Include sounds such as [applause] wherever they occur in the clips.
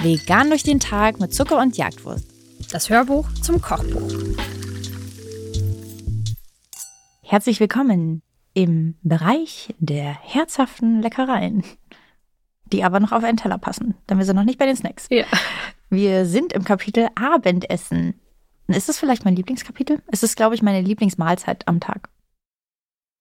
Vegan durch den Tag mit Zucker und Jagdwurst. Das Hörbuch zum Kochbuch. Herzlich willkommen im Bereich der herzhaften Leckereien, die aber noch auf einen Teller passen, denn wir sind noch nicht bei den Snacks. Ja. Wir sind im Kapitel Abendessen. Ist es vielleicht mein Lieblingskapitel? Es ist, glaube ich, meine Lieblingsmahlzeit am Tag.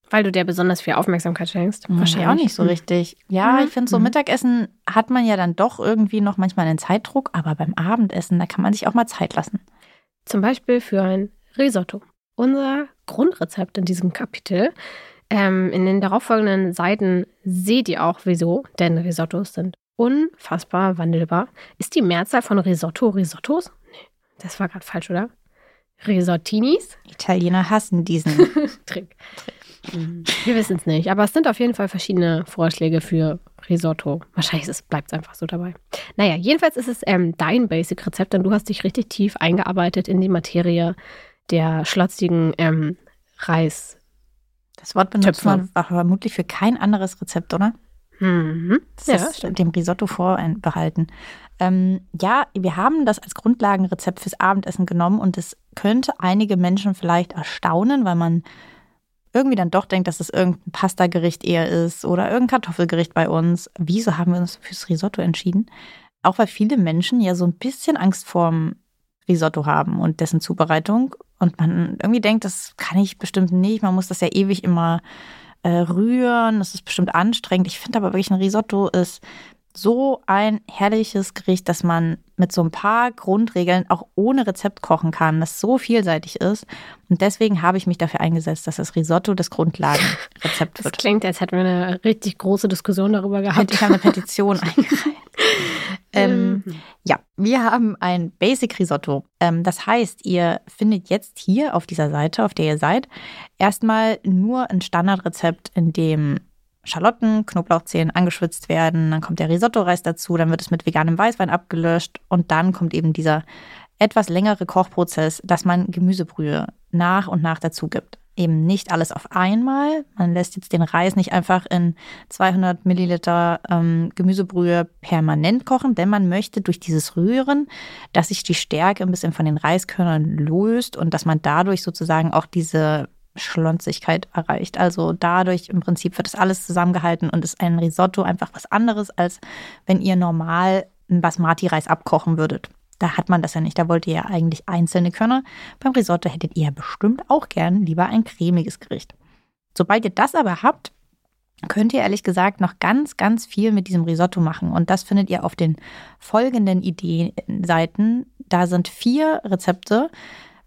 Weil du dir besonders viel Aufmerksamkeit schenkst. Hm, Wahrscheinlich auch nicht so richtig. Ja, Mhm. ich finde so Mhm. Mittagessen hat man ja dann doch irgendwie noch manchmal einen Zeitdruck, aber beim Abendessen, da kann man sich auch mal Zeit lassen. Zum Beispiel für ein Risotto. Unser Grundrezept in diesem Kapitel. Ähm, in den darauffolgenden Seiten seht ihr auch, wieso, denn Risottos sind unfassbar wandelbar. Ist die Mehrzahl von Risotto Risottos? Nee, das war gerade falsch, oder? Risottinis? Italiener hassen diesen. [laughs] Trick. Mhm. Wir wissen es nicht, aber es sind auf jeden Fall verschiedene Vorschläge für Risotto. Wahrscheinlich bleibt es einfach so dabei. Naja, jedenfalls ist es ähm, dein Basic-Rezept, denn du hast dich richtig tief eingearbeitet in die Materie der schlotzigen ähm, Reis. Das Wort benutzt Töpfe. man vermutlich für kein anderes Rezept, oder? Mhm. Das Ja, ist stimmt. dem Risotto vorbehalten. Ähm, ja, wir haben das als Grundlagenrezept fürs Abendessen genommen und es könnte einige Menschen vielleicht erstaunen, weil man irgendwie dann doch denkt, dass es irgendein Pastagericht eher ist oder irgendein Kartoffelgericht bei uns. Wieso haben wir uns fürs Risotto entschieden? Auch weil viele Menschen ja so ein bisschen Angst vorm Risotto haben und dessen Zubereitung und man irgendwie denkt, das kann ich bestimmt nicht. Man muss das ja ewig immer äh, rühren. Das ist bestimmt anstrengend. Ich finde aber wirklich, ein Risotto ist so ein herrliches Gericht, dass man mit so ein paar Grundregeln auch ohne Rezept kochen kann, das so vielseitig ist. Und deswegen habe ich mich dafür eingesetzt, dass das Risotto das Grundlagenrezept [laughs] Das wird. klingt, als hätten wir eine richtig große Diskussion darüber gehabt. Ich habe eine Petition [laughs] eingereicht. Ähm, ja, wir haben ein Basic Risotto. Ähm, das heißt, ihr findet jetzt hier auf dieser Seite, auf der ihr seid, erstmal nur ein Standardrezept, in dem Schalotten, Knoblauchzehen angeschwitzt werden. Dann kommt der Risotto-Reis dazu, dann wird es mit veganem Weißwein abgelöscht und dann kommt eben dieser etwas längere Kochprozess, dass man Gemüsebrühe nach und nach dazu gibt. Eben nicht alles auf einmal. Man lässt jetzt den Reis nicht einfach in 200 Milliliter ähm, Gemüsebrühe permanent kochen, denn man möchte durch dieses Rühren, dass sich die Stärke ein bisschen von den Reiskörnern löst und dass man dadurch sozusagen auch diese Schlonzigkeit erreicht. Also dadurch im Prinzip wird das alles zusammengehalten und ist ein Risotto einfach was anderes, als wenn ihr normal einen Basmati-Reis abkochen würdet. Da hat man das ja nicht. Da wollt ihr ja eigentlich einzelne Körner. Beim Risotto hättet ihr ja bestimmt auch gern lieber ein cremiges Gericht. Sobald ihr das aber habt, könnt ihr ehrlich gesagt noch ganz, ganz viel mit diesem Risotto machen. Und das findet ihr auf den folgenden Ideenseiten. Da sind vier Rezepte,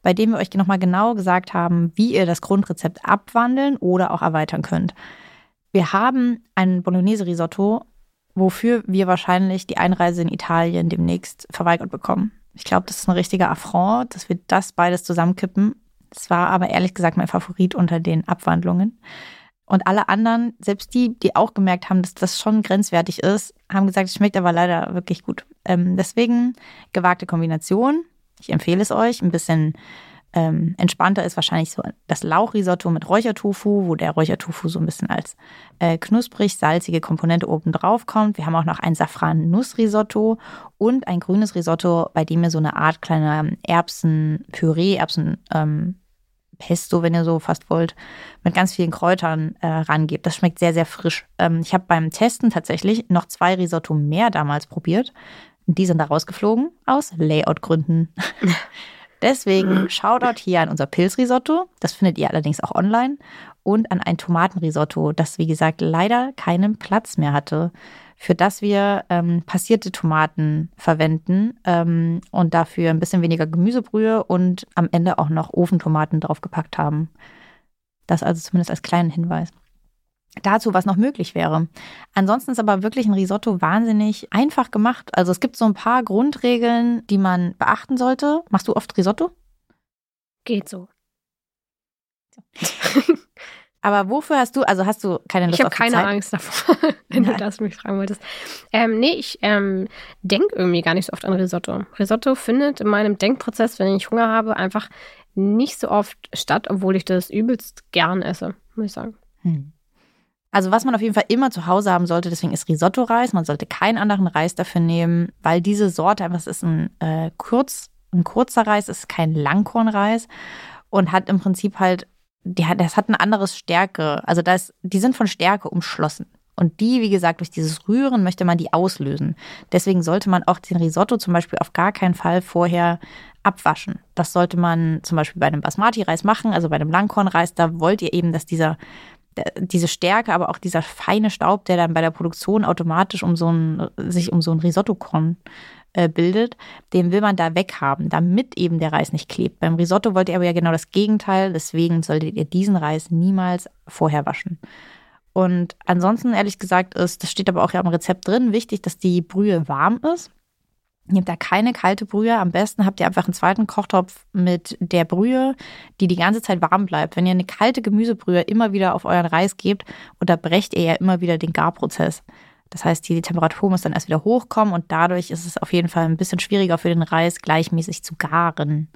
bei denen wir euch nochmal genau gesagt haben, wie ihr das Grundrezept abwandeln oder auch erweitern könnt. Wir haben ein Bolognese-Risotto, wofür wir wahrscheinlich die Einreise in Italien demnächst verweigert bekommen. Ich glaube, das ist ein richtiger Affront, dass wir das beides zusammenkippen. Es war aber ehrlich gesagt mein Favorit unter den Abwandlungen. Und alle anderen, selbst die, die auch gemerkt haben, dass das schon grenzwertig ist, haben gesagt, es schmeckt aber leider wirklich gut. Ähm, deswegen gewagte Kombination. Ich empfehle es euch. Ein bisschen ähm, entspannter ist wahrscheinlich so das Lauchrisotto mit Räuchertofu, wo der Räuchertofu so ein bisschen als äh, knusprig salzige Komponente oben drauf kommt. Wir haben auch noch ein Safran-Nuss-Risotto und ein grünes Risotto, bei dem ihr so eine Art kleiner Erbsen-Püree, Erbsen, ähm, Pesto, wenn ihr so fast wollt, mit ganz vielen Kräutern äh, rangebt. Das schmeckt sehr, sehr frisch. Ähm, ich habe beim Testen tatsächlich noch zwei Risotto mehr damals probiert. Die sind da rausgeflogen aus Layout-Gründen. [laughs] Deswegen Shoutout hier an unser Pilzrisotto. Das findet ihr allerdings auch online. Und an ein Tomatenrisotto, das wie gesagt leider keinen Platz mehr hatte, für das wir ähm, passierte Tomaten verwenden ähm, und dafür ein bisschen weniger Gemüsebrühe und am Ende auch noch Ofentomaten draufgepackt haben. Das also zumindest als kleinen Hinweis. Dazu, was noch möglich wäre. Ansonsten ist aber wirklich ein Risotto wahnsinnig einfach gemacht. Also es gibt so ein paar Grundregeln, die man beachten sollte. Machst du oft Risotto? Geht so. [laughs] Aber wofür hast du, also hast du keine Lust Ich habe keine Zeit? Angst davor, [laughs] wenn du Nein. das mich fragen wolltest. Ähm, nee, ich ähm, denke irgendwie gar nicht so oft an Risotto. Risotto findet in meinem Denkprozess, wenn ich Hunger habe, einfach nicht so oft statt, obwohl ich das übelst gern esse, muss ich sagen. Hm. Also was man auf jeden Fall immer zu Hause haben sollte, deswegen ist Risotto-Reis. Man sollte keinen anderen Reis dafür nehmen, weil diese Sorte einfach, es ist ein, äh, kurz, ein kurzer Reis, ist kein Langkornreis und hat im Prinzip halt, die hat, das hat ein anderes Stärke. Also da ist, die sind von Stärke umschlossen. Und die, wie gesagt, durch dieses Rühren möchte man die auslösen. Deswegen sollte man auch den Risotto zum Beispiel auf gar keinen Fall vorher abwaschen. Das sollte man zum Beispiel bei einem Basmati-Reis machen, also bei einem Langkornreis. Da wollt ihr eben, dass dieser diese Stärke, aber auch dieser feine Staub, der dann bei der Produktion automatisch um so ein, sich um so ein Risotto-Korn äh, bildet, den will man da weghaben, damit eben der Reis nicht klebt. Beim Risotto wollt ihr aber ja genau das Gegenteil, deswegen solltet ihr diesen Reis niemals vorher waschen. Und ansonsten, ehrlich gesagt, ist, das steht aber auch ja im Rezept drin, wichtig, dass die Brühe warm ist. Nehmt da keine kalte Brühe. Am besten habt ihr einfach einen zweiten Kochtopf mit der Brühe, die die ganze Zeit warm bleibt. Wenn ihr eine kalte Gemüsebrühe immer wieder auf euren Reis gebt, unterbrecht ihr ja immer wieder den Garprozess. Das heißt, die Temperatur muss dann erst wieder hochkommen und dadurch ist es auf jeden Fall ein bisschen schwieriger für den Reis gleichmäßig zu garen.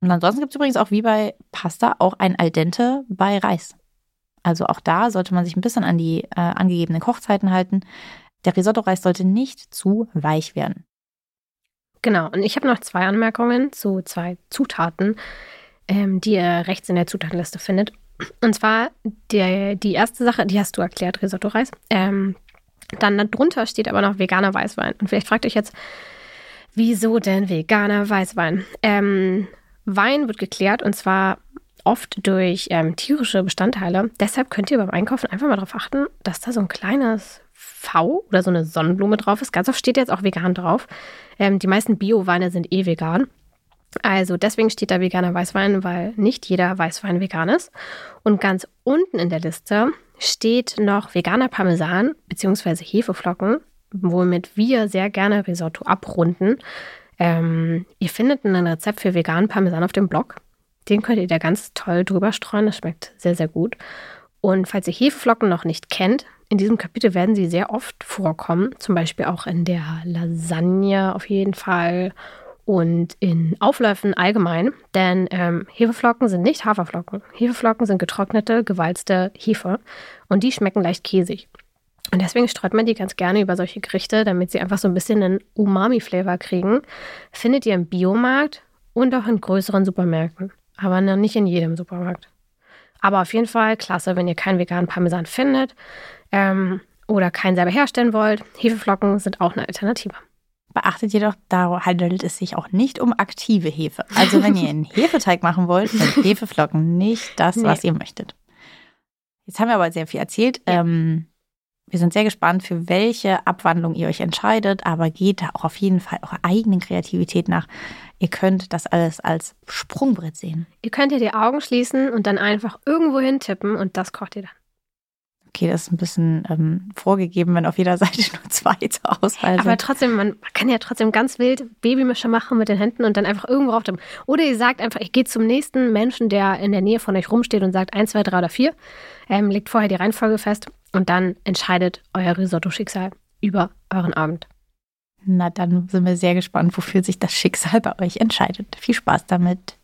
Und ansonsten gibt es übrigens auch wie bei Pasta auch ein Al dente bei Reis. Also auch da sollte man sich ein bisschen an die äh, angegebenen Kochzeiten halten. Der Risotto-Reis sollte nicht zu weich werden. Genau, und ich habe noch zwei Anmerkungen zu zwei Zutaten, ähm, die ihr rechts in der Zutatenliste findet. Und zwar der, die erste Sache, die hast du erklärt, Risotto-Reis. Ähm, dann darunter steht aber noch veganer Weißwein. Und vielleicht fragt euch jetzt, wieso denn veganer Weißwein? Ähm, Wein wird geklärt und zwar oft durch ähm, tierische Bestandteile. Deshalb könnt ihr beim Einkaufen einfach mal darauf achten, dass da so ein kleines V oder so eine Sonnenblume drauf ist. Ganz oft steht jetzt auch vegan drauf. Ähm, die meisten Bio-Weine sind eh vegan. Also deswegen steht da veganer Weißwein, weil nicht jeder Weißwein vegan ist. Und ganz unten in der Liste steht noch veganer Parmesan bzw. Hefeflocken, womit wir sehr gerne Risotto abrunden. Ähm, ihr findet ein Rezept für veganen Parmesan auf dem Blog. Den könnt ihr da ganz toll drüber streuen. Das schmeckt sehr, sehr gut. Und falls ihr Hefeflocken noch nicht kennt, in diesem Kapitel werden sie sehr oft vorkommen, zum Beispiel auch in der Lasagne auf jeden Fall und in Aufläufen allgemein, denn ähm, Hefeflocken sind nicht Haferflocken. Hefeflocken sind getrocknete, gewalzte Hefe und die schmecken leicht käsig. Und deswegen streut man die ganz gerne über solche Gerichte, damit sie einfach so ein bisschen einen Umami-Flavor kriegen. Findet ihr im Biomarkt und auch in größeren Supermärkten, aber noch nicht in jedem Supermarkt. Aber auf jeden Fall klasse, wenn ihr keinen veganen Parmesan findet ähm, oder keinen selber herstellen wollt. Hefeflocken sind auch eine Alternative. Beachtet jedoch, da handelt es sich auch nicht um aktive Hefe. Also wenn ihr einen [laughs] Hefeteig machen wollt, sind Hefeflocken nicht das, nee. was ihr möchtet. Jetzt haben wir aber sehr viel erzählt. Ja. Ähm, wir sind sehr gespannt, für welche Abwandlung ihr euch entscheidet, aber geht da auch auf jeden Fall eurer eigenen Kreativität nach. Ihr könnt das alles als Sprungbrett sehen. Ihr könnt ja die Augen schließen und dann einfach irgendwo hin tippen und das kocht ihr dann. Okay, das ist ein bisschen ähm, vorgegeben, wenn auf jeder [laughs] Seite nur zwei zur Auswahl Aber trotzdem, man kann ja trotzdem ganz wild Babymischer machen mit den Händen und dann einfach irgendwo auf dem. Oder ihr sagt einfach, ich gehe zum nächsten Menschen, der in der Nähe von euch rumsteht und sagt 1, 2, 3 oder 4. Ähm, legt vorher die Reihenfolge fest und dann entscheidet euer Risotto-Schicksal über euren Abend. Na, dann sind wir sehr gespannt, wofür sich das Schicksal bei euch entscheidet. Viel Spaß damit.